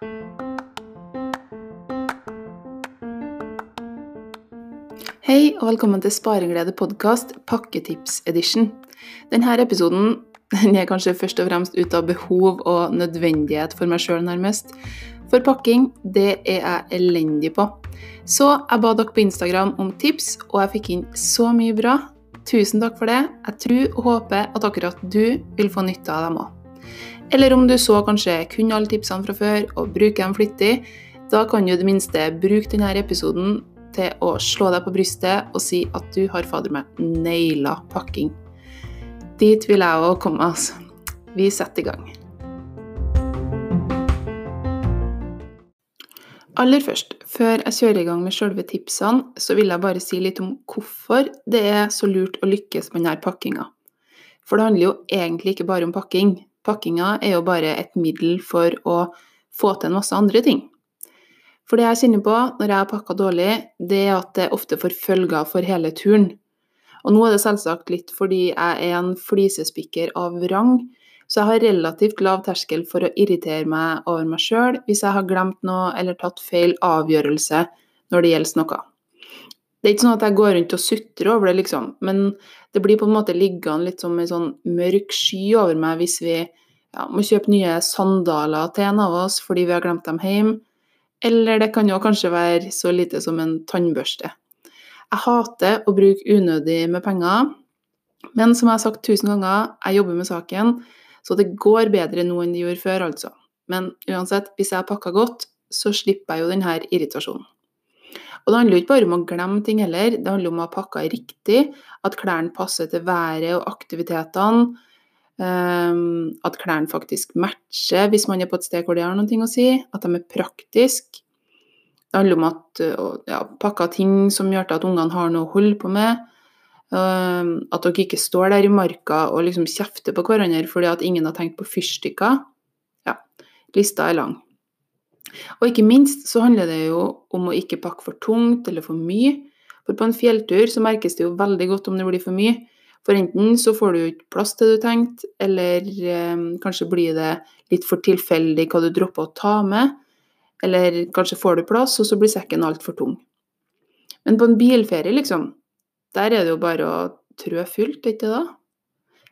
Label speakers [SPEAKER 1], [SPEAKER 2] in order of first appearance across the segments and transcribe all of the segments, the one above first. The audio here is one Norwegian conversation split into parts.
[SPEAKER 1] Hei og velkommen til Spareglede podkast pakketips edition. Denne episoden den er kanskje først og fremst ut av behov og nødvendighet for meg sjøl, nærmest. For pakking, det er jeg elendig på. Så jeg ba dere på Instagram om tips, og jeg fikk inn så mye bra. Tusen takk for det. Jeg tror og håper at akkurat du vil få nytte av dem òg. Eller om du så kanskje kun alle tipsene fra før og bruker dem flittig, da kan du i det minste bruke denne episoden til å slå deg på brystet og si at du har fader meg naila pakking. Dit vil jeg òg komme, altså. Vi setter i gang. Aller først, før jeg kjører i gang med selve tipsene, så vil jeg bare si litt om hvorfor det er så lurt å lykkes med denne pakkinga. For det handler jo egentlig ikke bare om pakking. Pakkinga er jo bare et middel for å få til en masse andre ting. For det jeg kjenner på når jeg har pakka dårlig, det er at det ofte får følger for hele turen. Og nå er det selvsagt litt fordi jeg er en flisespikker av rang, så jeg har relativt lav terskel for å irritere meg over meg sjøl hvis jeg har glemt noe eller tatt feil avgjørelse når det gjelder noe. Det er ikke sånn at jeg går rundt og sutrer over det, liksom, men det blir på en måte liggende litt som en sånn mørk sky over meg hvis vi ja, må kjøpe nye sandaler til en av oss fordi vi har glemt dem hjemme. Eller det kan jo kanskje være så lite som en tannbørste. Jeg hater å bruke unødig med penger, men som jeg har sagt tusen ganger, jeg jobber med saken, så det går bedre nå enn det gjorde før, altså. Men uansett, hvis jeg har pakka godt, så slipper jeg jo denne irritasjonen. Og det handler ikke bare om å glemme ting heller, det handler om å ha pakka riktig, at klærne passer til været og aktivitetene, um, at klærne faktisk matcher hvis man er på et sted hvor det har noe å si, at de er praktiske. Det handler om at ja, pakke ting som gjør at ungene har noe å holde på med. Um, at dere ikke står der i marka og liksom kjefter på hverandre fordi at ingen har tenkt på fyrstikker. Ja, lista er lang. Og ikke minst så handler det jo om å ikke pakke for tungt eller for mye. For på en fjelltur så merkes det jo veldig godt om det blir for mye. For enten så får du ikke plass til det du tenkte, eller eh, kanskje blir det litt for tilfeldig hva du dropper å ta med. Eller kanskje får du plass, og så blir sekken altfor tung. Men på en bilferie, liksom, der er det jo bare å trø fylt, ikke da?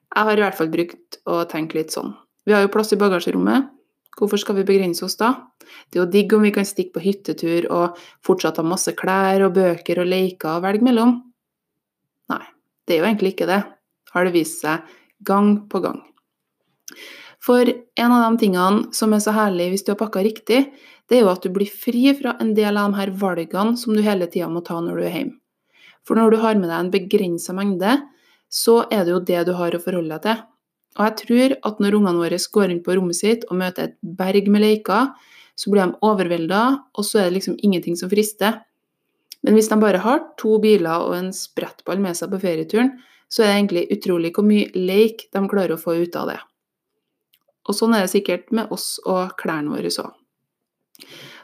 [SPEAKER 1] Jeg har i hvert fall brukt å tenke litt sånn. Vi har jo plass i bagasjerommet. Hvorfor skal vi begrense oss da? Det er jo digg om vi kan stikke på hyttetur og fortsatt ha masse klær og bøker og leker å velge mellom. Nei, det er jo egentlig ikke det, har det vist seg gang på gang. For en av de tingene som er så herlig hvis du har pakka riktig, det er jo at du blir fri fra en del av de her valgene som du hele tida må ta når du er hjemme. For når du har med deg en begrensa mengde, så er det jo det du har å forholde deg til. Og jeg tror at når ungene våre går inn på rommet sitt og møter et berg med leker, så blir de overvelda, og så er det liksom ingenting som frister. Men hvis de bare har to biler og en sprettball med seg på ferieturen, så er det egentlig utrolig hvor mye leik de klarer å få ut av det. Og sånn er det sikkert med oss og klærne våre òg.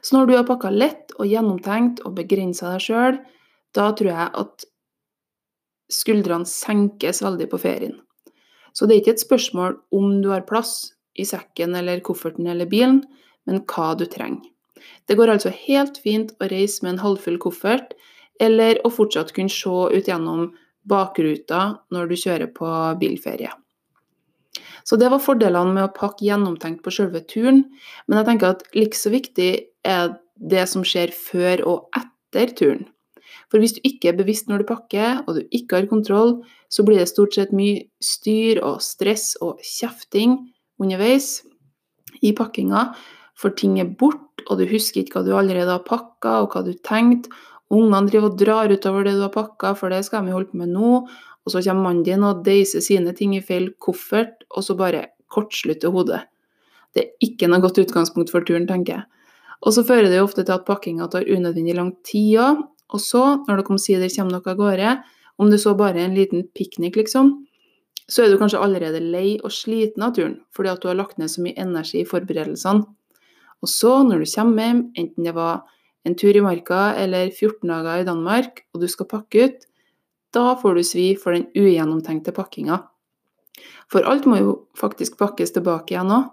[SPEAKER 1] Så når du har pakka lett og gjennomtenkt og begrensa deg sjøl, da tror jeg at skuldrene senkes veldig på ferien. Så det er ikke et spørsmål om du har plass i sekken eller kofferten eller bilen, men hva du trenger. Det går altså helt fint å reise med en halvfull koffert, eller å fortsatt kunne se ut gjennom bakruta når du kjører på bilferie. Så det var fordelene med å pakke gjennomtenkt på selve turen, men jeg tenker at like så viktig er det som skjer før og etter turen. For hvis du ikke er bevisst når du pakker, og du ikke har kontroll, så blir det stort sett mye styr og stress og kjefting underveis i pakkinga, for ting er borte, og du husker ikke hva du allerede har pakka, og hva du tenkte. Ungene driver og drar utover det du har pakka, for det skal de holde på med nå. Og så kommer mannen din og deiser sine ting i feil koffert, og så bare kortslutter hodet. Det er ikke noe godt utgangspunkt for turen, tenker jeg. Og så fører det jo ofte til at pakkinga tar unødvendig lang tid òg. Og så, når dere omsider kommer dere av gårde, om det så bare er en liten piknik, liksom, så er du kanskje allerede lei og sliten av turen fordi at du har lagt ned så mye energi i forberedelsene. Og så, når du kommer hjem, enten det var en tur i marka eller 14 dager i Danmark, og du skal pakke ut, da får du svi for den ugjennomtenkte pakkinga. For alt må jo faktisk pakkes tilbake igjen òg.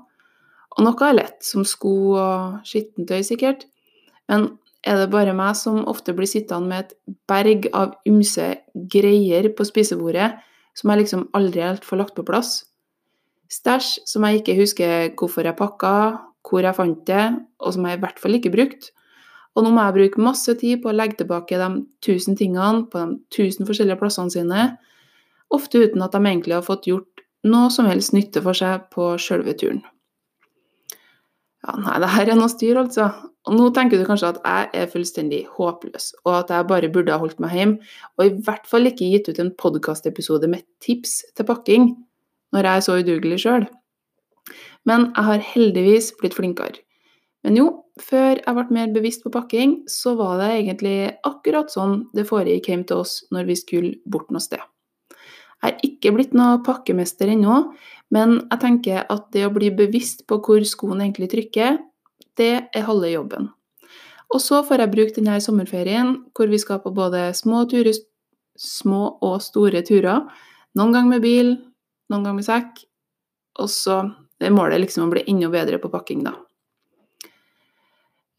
[SPEAKER 1] Og noe er lett, som sko og skittentøy sikkert, men er det bare meg som ofte blir sittende med et berg av ymse greier på spisebordet som jeg liksom aldri helt får lagt på plass? Stæsj som jeg ikke husker hvorfor jeg pakka, hvor jeg fant det, og som jeg i hvert fall ikke brukte. Og nå må jeg bruke masse tid på å legge tilbake de tusen tingene på de tusen forskjellige plassene sine, ofte uten at de egentlig har fått gjort noe som helst nytte for seg på sjølve turen. Ja, nei, det her er noe styr, altså. Og nå tenker du kanskje at jeg er fullstendig håpløs, og at jeg bare burde ha holdt meg hjemme, og i hvert fall ikke gitt ut en podkastepisode med tips til pakking, når jeg er så udugelig sjøl. Men jeg har heldigvis blitt flinkere. Men jo, før jeg ble mer bevisst på pakking, så var det egentlig akkurat sånn det foregikk hjemme til oss når vi skulle bort noe sted. Jeg er ikke blitt noe pakkemester ennå, men jeg tenker at det å bli bevisst på hvor skoen egentlig trykker, det er halve jobben. Og så får jeg bruke denne sommerferien hvor vi skal på både små, turer, små og store turer. Noen ganger med bil, noen ganger med sekk. Og så er målet liksom å bli enda bedre på pakking, da.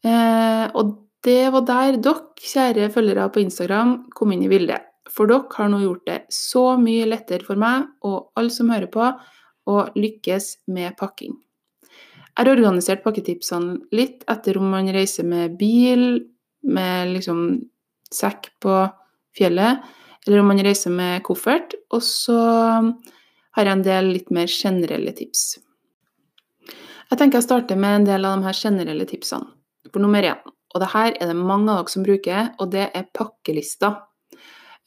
[SPEAKER 1] Eh, og det var der dere, kjære følgere på Instagram, kom inn i bildet. For dere har nå gjort det så mye lettere for meg og alle som hører på, å lykkes med pakking. Jeg har organisert pakketipsene litt etter om man reiser med bil, med liksom sekk på fjellet, eller om man reiser med koffert. Og så har jeg en del litt mer generelle tips. Jeg tenker jeg starter med en del av de her generelle tipsene. For nummer én, og det her er det mange av dere som bruker, og det er pakkelister.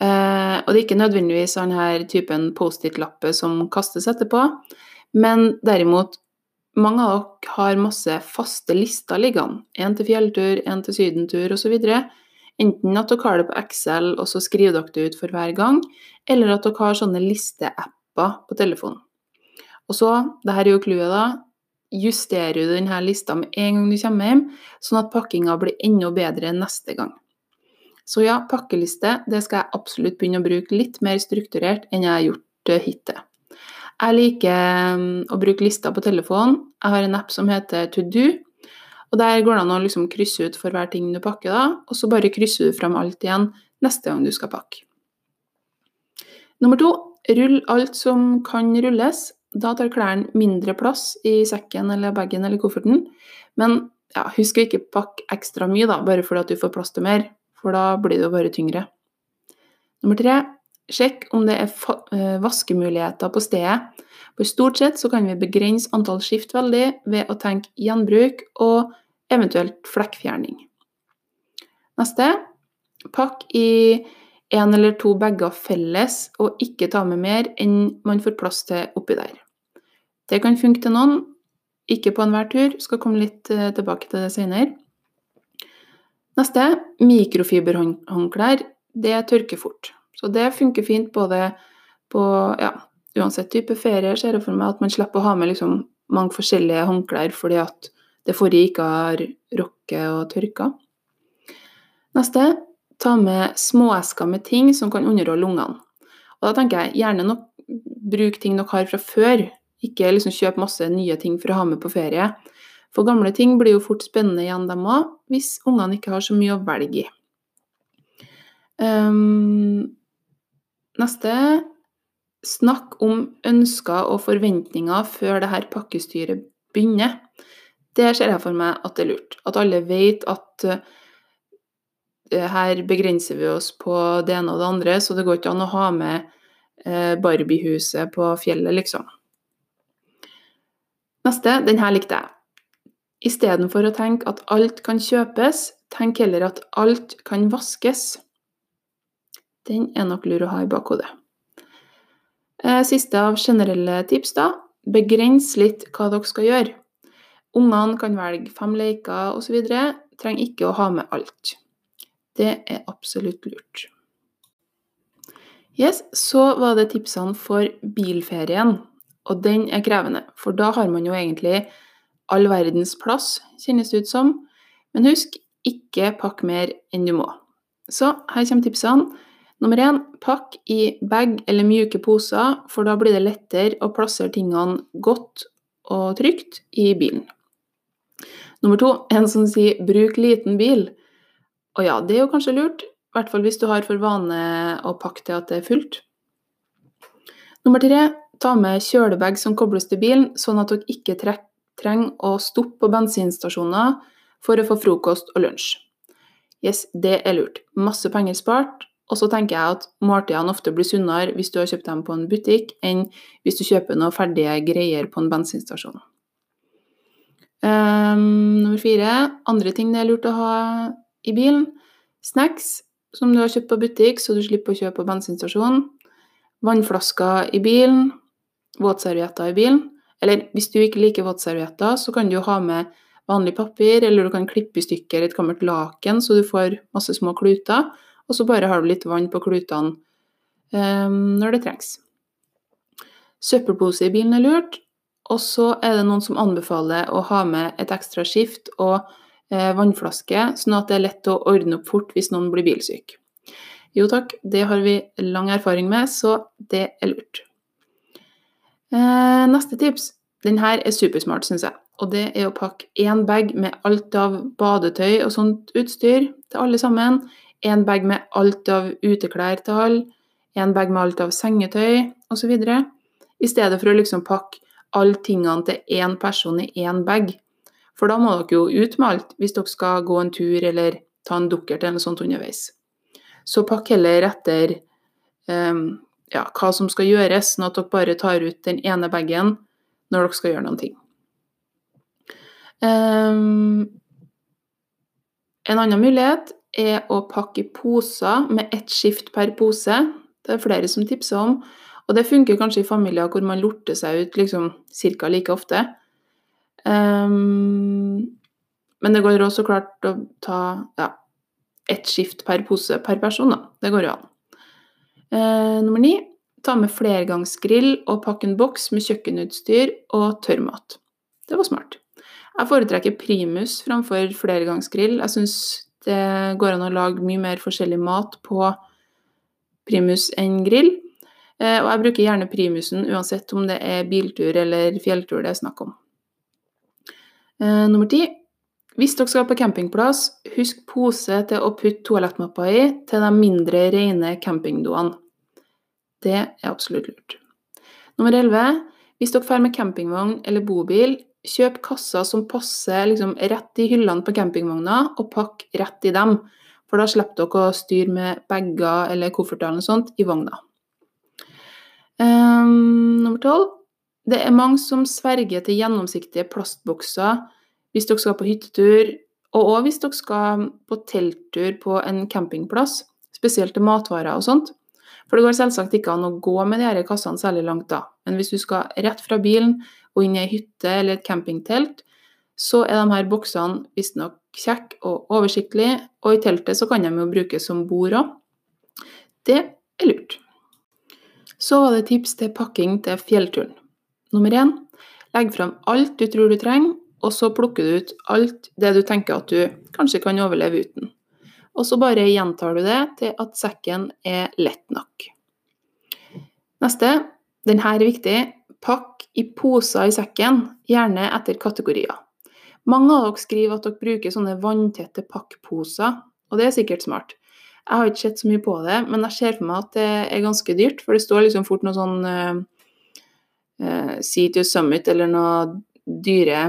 [SPEAKER 1] Eh, og det er ikke nødvendigvis denne typen Post-It-lapper som kastes etterpå, men derimot mange av dere har masse faste lister liggende. En til fjelltur, en til sydentur osv. Enten at dere har det på Excel og så skriver dere det ut for hver gang, eller at dere har sånne listeapper på telefonen. Og så, det her er jo clouet, da, justerer du denne lista med en gang du kommer hjem, sånn at pakkinga blir enda bedre neste gang. Så ja, pakkeliste det skal jeg absolutt begynne å bruke litt mer strukturert enn jeg har gjort eh, hittil. Jeg liker mm, å bruke lister på telefonen. Jeg har en app som heter To Do. Og Der går det an å liksom krysse ut for hver ting du pakker, da, og så bare krysser du frem alt igjen neste gang du skal pakke. Nummer to rull alt som kan rulles, da tar klærne mindre plass i sekken eller bagen eller kofferten. Men ja, husk å ikke pakke ekstra mye, da, bare fordi at du får plass til mer, for da blir det jo bare tyngre. Nummer tre sjekk om det er eh, vaskemuligheter på stedet. For stort sett så kan vi begrense antall skift veldig ved å tenke gjenbruk og eventuelt flekkfjerning. Neste pakk i én eller to bager felles, og ikke ta med mer enn man får plass til oppi der. Det kan funke til noen, ikke på enhver tur. Skal komme litt eh, tilbake til det senere. Neste mikrofiberhåndklær. Det tørker fort. Så det funker fint både på ja, uansett type ferie, ser jeg for meg at man slipper å ha med liksom mange forskjellige håndklær fordi at det forrige ikke har rukket og tørka. Neste ta med småesker med ting som kan underholde ungene. Og da tenker jeg gjerne nok bruk ting dere har fra før, ikke liksom kjøp masse nye ting for å ha med på ferie. For gamle ting blir jo fort spennende igjen, dem òg, hvis ungene ikke har så mye å velge i. Um, neste Snakk om ønsker og forventninger før det her pakkestyret begynner. Det ser jeg for meg at det er lurt. At alle vet at uh, her begrenser vi oss på det ene og det andre, så det går ikke an å ha med uh, Barbiehuset på fjellet, liksom. Neste, den her likte jeg. Istedenfor å tenke at alt kan kjøpes, tenk heller at alt kan vaskes. Den er nok lur å ha i bakhodet. Eh, siste av generelle tips, da. Begrens litt hva dere skal gjøre. Ungene kan velge fem leker osv. Trenger ikke å ha med alt. Det er absolutt lurt. Yes, så var det tipsene for bilferien. Og den er krevende, for da har man jo egentlig all verdens plass, kjennes det ut som. Men husk, ikke pakk mer enn du må. Så her kommer tipsene. Nummer én, pakk i bag eller mjuke poser, for da blir det lettere å plassere tingene godt og trygt i bilen. Nummer to, en som sier 'bruk liten bil'. Og ja, det er jo kanskje lurt, i hvert fall hvis du har for vane å pakke til at det er fullt. Nummer tre, ta med kjølebag som kobles til bilen, sånn at dere ikke trenger å stoppe på bensinstasjoner for å få frokost og lunsj. Yes, det er lurt. Masse penger spart. Og så tenker jeg at måltidene ofte blir sunnere hvis du har kjøpt dem på en butikk, enn hvis du kjøper noen ferdige greier på en bensinstasjon. Um, nummer fire andre ting det er lurt å ha i bilen. Snacks som du har kjøpt på butikk, så du slipper å kjøpe på bensinstasjon. Vannflasker i bilen. Våtservietter i bilen. Eller hvis du ikke liker våtservietter, så kan du ha med vanlig papir, eller du kan klippe i stykker et gammelt laken så du får masse små kluter, og så bare har du litt vann på klutene um, når det trengs. Søppelpose i bilen er lurt, og så er det noen som anbefaler å ha med et ekstra skift og eh, vannflaske, sånn at det er lett å ordne opp fort hvis noen blir bilsyk. Jo takk, det har vi lang erfaring med, så det er lurt. Eh, neste tips. Den her er supersmart, syns jeg og det er å pakke én bag med alt av badetøy og sånt utstyr til alle sammen, én bag med alt av uteklær til alle, én bag med alt av sengetøy osv., i stedet for å liksom pakke alle tingene til én person i én bag. For da må dere jo ut med alt hvis dere skal gå en tur eller ta en dukkert eller noe sånt underveis. Så pakk heller etter um, ja, hva som skal gjøres, sånn at dere bare tar ut den ene bagen når dere skal gjøre noen ting. Um, en annen mulighet er å pakke poser med ett skift per pose. Det er flere som tipser om. Og det funker kanskje i familier hvor man lorter seg ut liksom ca. like ofte. Um, men det går også klart å ta ja, ett skift per pose per person. Da. Det går jo an. Uh, nummer ni ta med flergangsgrill og pakk en boks med kjøkkenutstyr og tørrmat. Det var smart. Jeg foretrekker primus framfor flergangsgrill. Jeg syns det går an å lage mye mer forskjellig mat på primus enn grill. Eh, og jeg bruker gjerne primusen uansett om det er biltur eller fjelltur det er snakk om. Eh, nummer ti. Hvis dere skal på campingplass, husk pose til å putte toalettmappa i til de mindre rene campingdoene. Det er absolutt lurt. Nummer elleve. Hvis dere drar med campingvogn eller bobil, Kjøp kasser som passer liksom, rett i hyllene på campingvogna, og pakk rett i dem. For da slipper dere å styre med bager eller kofferter eller sånt i vogna. Um, nummer tolv. Det er mange som sverger til gjennomsiktige plastbokser hvis dere skal på hyttetur, og òg hvis dere skal på telttur på en campingplass, spesielt til matvarer og sånt. For det går selvsagt ikke an å gå med de her kassene særlig langt da, men hvis du skal rett fra bilen og inn i ei hytte eller et campingtelt, så er de her boksene visstnok kjekke og oversiktlige, og i teltet så kan de jo brukes som bord òg. Det er lurt. Så var det tips til pakking til fjellturen. Nummer én legg fram alt du tror du trenger, og så plukker du ut alt det du tenker at du kanskje kan overleve uten. Og så bare gjentar du det til at sekken er lett nok. Neste, denne er viktig, Pakk i poser i sekken, gjerne etter kategorier. Mange av dere skriver at dere bruker sånne vanntette pakkposer, og det er sikkert smart. Jeg har ikke sett så mye på det, men jeg ser for meg at det er ganske dyrt, for det står liksom fort noe sånn uh, Sea to Summit eller noe dyre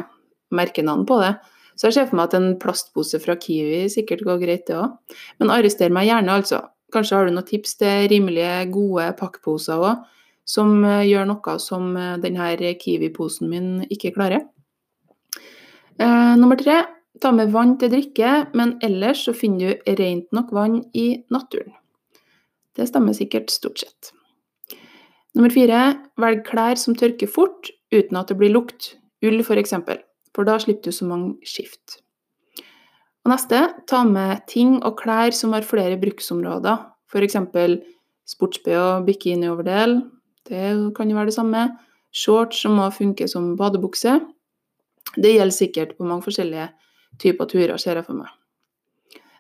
[SPEAKER 1] merkenavn på det. Så jeg ser for meg at en plastpose fra Kiwi sikkert går greit, det òg. Men arrester meg gjerne, altså. Kanskje har du noen tips til rimelige, gode pakkposer òg som eh, gjør noe som eh, denne Kiwi-posen min ikke klarer. Eh, nummer tre ta med vann til drikke, men ellers så finner du rent nok vann i naturen. Det stemmer sikkert stort sett. Nummer fire velg klær som tørker fort uten at det blir lukt. Ull f.eks., for, da slipper du så mange skift. Og neste ta med ting og klær som har flere bruksområder, f.eks. sports-BH, bikinioverdel, det kan jo være det samme. Shorts som må funke som badebukse. Det gjelder sikkert på mange forskjellige typer turer, ser jeg for meg.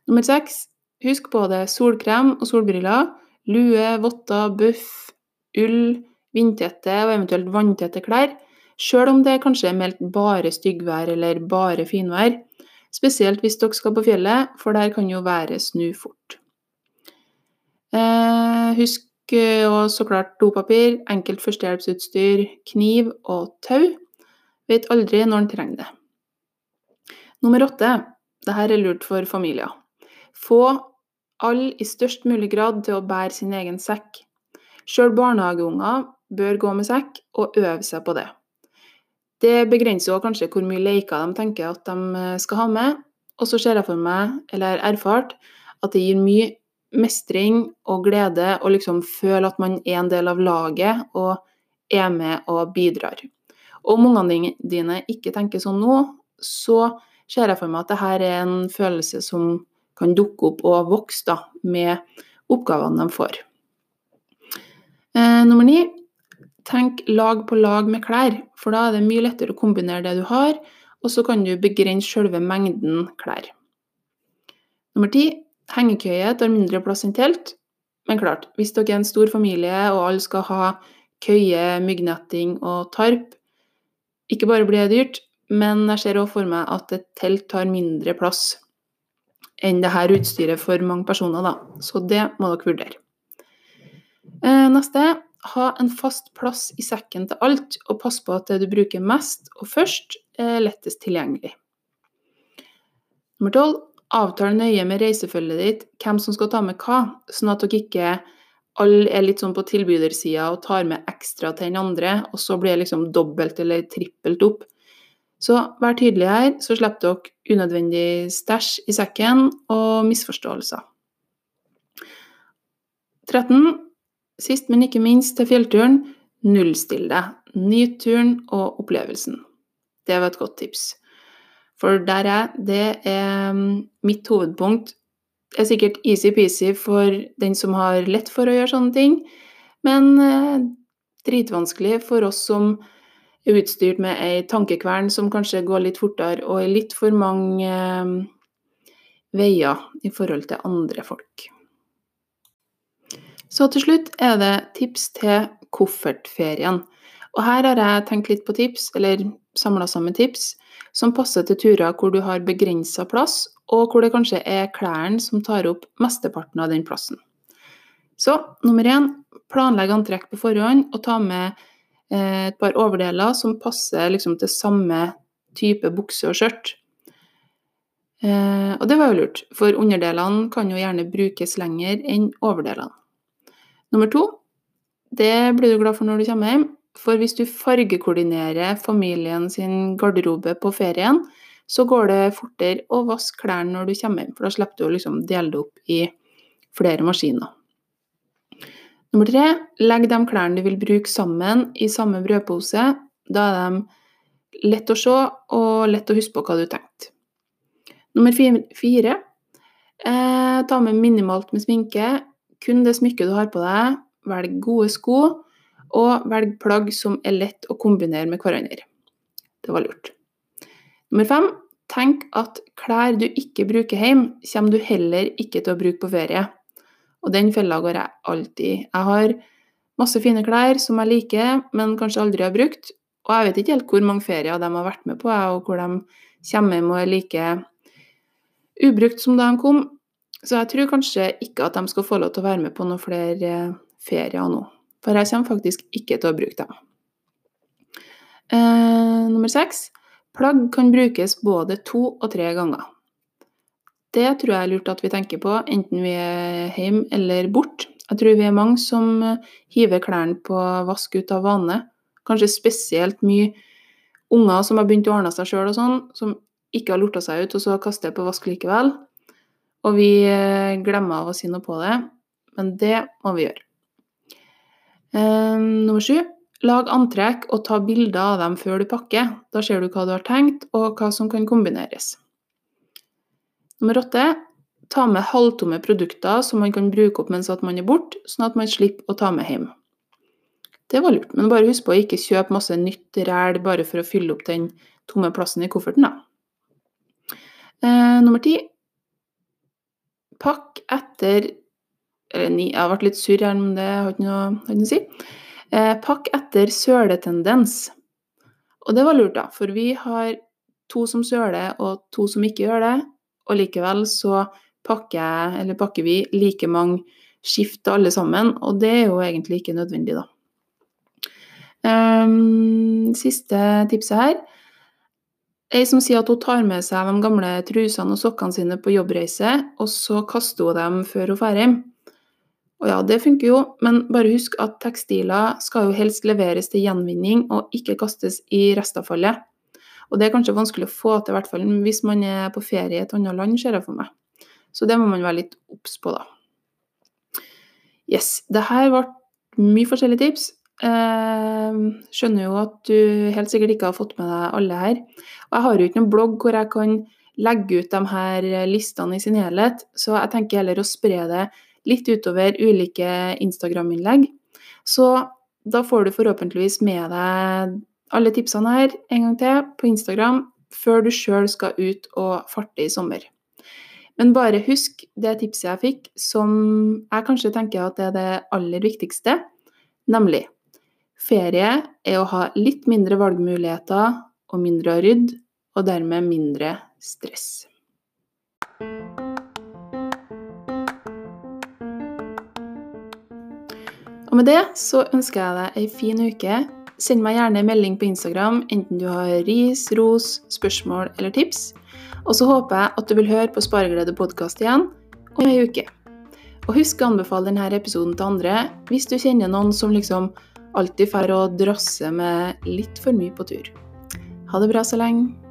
[SPEAKER 1] Nummer seks husk både solkrem og solbriller, lue, votter, buff, ull, vindtette og eventuelt vanntette klær. Sjøl om det kanskje er meldt bare styggvær eller bare finvær. Spesielt hvis dere skal på fjellet, for der kan jo været snu fort. Eh, husk og så klart dopapir, enkelt førstehjelpsutstyr, kniv og tau. Vet aldri når en trenger det. Nummer åtte. Dette er lurt for familier. Få alle i størst mulig grad til å bære sin egen sekk. Sjøl barnehageunger bør gå med sekk og øve seg på det. Det begrenser også kanskje hvor mye leker de tenker at de eh, skal ha med. Og så ser jeg for meg, eller erfart, at det gir mye mestring og glede å liksom føle at man er en del av laget og er med og bidrar. Og om ungene dine ikke tenker sånn nå, så ser jeg for meg at dette er en følelse som kan dukke opp og vokse da, med oppgavene de får. Eh, nummer ni tenk lag på lag med klær, for da er det mye lettere å kombinere det du har, og så kan du begrense selve mengden klær. Nummer ti hengekøye tar mindre plass enn telt. Men klart, hvis dere er en stor familie og alle skal ha køye, myggnetting og tarp, ikke bare blir det dyrt, men jeg ser òg for meg at et telt tar mindre plass enn dette utstyret for mange personer, da. Så det må dere vurdere. Eh, neste ha en fast plass i sekken til alt, og pass på at det du bruker mest og først, er lettest tilgjengelig. Nummer tolv avtale nøye med reisefølget ditt hvem som skal ta med hva, sånn at dere ikke alle er litt sånn på tilbydersida og tar med ekstra til den andre, og så blir det liksom dobbelt eller trippelt opp. Så vær tydelig her, så slipper dere unødvendig stæsj i sekken og misforståelser. 13. Sist, men ikke minst til fjellturen nullstill deg. Nyt turen og opplevelsen. Det var et godt tips. For der er det er mm, mitt hovedpunkt. Det er sikkert easy-peasy for den som har lett for å gjøre sånne ting, men eh, dritvanskelig for oss som er utstyrt med ei tankekvern som kanskje går litt fortere, og er litt for mange eh, veier i forhold til andre folk. Så til slutt er det tips til koffertferien. Og her har jeg tenkt litt på tips, eller samla sammen tips, som passer til turer hvor du har begrensa plass, og hvor det kanskje er klærne som tar opp mesteparten av den plassen. Så nummer én, planlegg antrekk på forhånd, og ta med eh, et par overdeler som passer liksom, til samme type bukse og skjørt. Eh, og det var jo lurt, for underdelene kan jo gjerne brukes lenger enn overdelene. Nummer to, det blir du glad for når du kommer hjem. For hvis du fargekoordinerer familien sin garderobe på ferien, så går det fortere å vaske klærne når du kommer hjem, for da slipper du å liksom dele det opp i flere maskiner. Nummer tre, legg de klærne du vil bruke sammen i samme brødpose. Da er de lett å se og lett å huske på hva du tenkte. Nummer fire, eh, ta med minimalt med sminke. Kun det smykket du har på deg. Velg gode sko og velg plagg som er lett å kombinere med hverandre. Det var lurt. Nummer fem tenk at klær du ikke bruker hjemme, kommer du heller ikke til å bruke på ferie. Og den fella går jeg alltid. Jeg har masse fine klær som jeg liker, men kanskje aldri har brukt. Og jeg vet ikke helt hvor mange ferier de har vært med på, og hvor de kommer hjem og er like ubrukt som da de kom. Så jeg tror kanskje ikke at de skal få lov til å være med på noen flere ferier nå. For jeg kommer faktisk ikke til å bruke dem. Eh, nummer seks plagg kan brukes både to og tre ganger. Det tror jeg er lurt at vi tenker på, enten vi er hjemme eller borte. Jeg tror vi er mange som hiver klærne på vask ut av vane. Kanskje spesielt mye unger som har begynt å ordne seg sjøl og sånn, som ikke har lorta seg ut, og så kaster på vask likevel. Og vi eh, glemmer av å si noe på det, men det må vi gjøre. Ehm, nummer sju lag antrekk og ta bilder av dem før du pakker. Da ser du hva du har tenkt, og hva som kan kombineres. Nummer åtte ta med halvtomme produkter som man kan bruke opp mens man er borte, sånn at man slipper å ta med hjem. Det var lurt, men bare husk på å ikke kjøpe masse nytt ræl bare for å fylle opp den tomme plassen i kofferten. da. Eh, nummer ti pakk etter eller jeg har vært litt surr her, men det har ikke noe, å si. Eh, pakk etter søletendens. Og det var lurt, da, for vi har to som søler og to som ikke gjør det. Og likevel så pakker, jeg, eller pakker vi like mange skift alle sammen, og det er jo egentlig ikke nødvendig, da. Um, siste tipset her. Ei som sier at hun tar med seg de gamle trusene og sokkene sine på jobbreise, og så kaster hun dem før hun drar hjem. Og ja, det funker jo, men bare husk at tekstiler skal jo helst leveres til gjenvinning og ikke kastes i restavfallet. Og det er kanskje vanskelig å få til, i hvert fall hvis man er på ferie i et annet land, ser jeg for meg. Så det må man være litt obs på, da. Yes, det her ble mye forskjellige tips. Eh, skjønner jo at du helt sikkert ikke har fått med deg alle her. Og jeg har jo ikke noen blogg hvor jeg kan legge ut de her listene i sin helhet, så jeg tenker heller å spre det litt utover ulike Instagram-innlegg. Så da får du forhåpentligvis med deg alle tipsene her en gang til på Instagram før du sjøl skal ut og farte i sommer. Men bare husk det tipset jeg fikk, som jeg kanskje tenker at er det aller viktigste, nemlig ferie er å ha litt mindre valgmuligheter og mindre å rydde, og dermed mindre stress. Og med det så ønsker jeg deg ei fin uke. Send meg gjerne en melding på Instagram, enten du har ris, ros, spørsmål eller tips. Og så håper jeg at du vil høre på Spareglede podkast igjen om ei uke. Og husk å anbefale denne episoden til andre hvis du kjenner noen som liksom alltid får å drasse med litt for mye på tur. Ha det bra så lenge.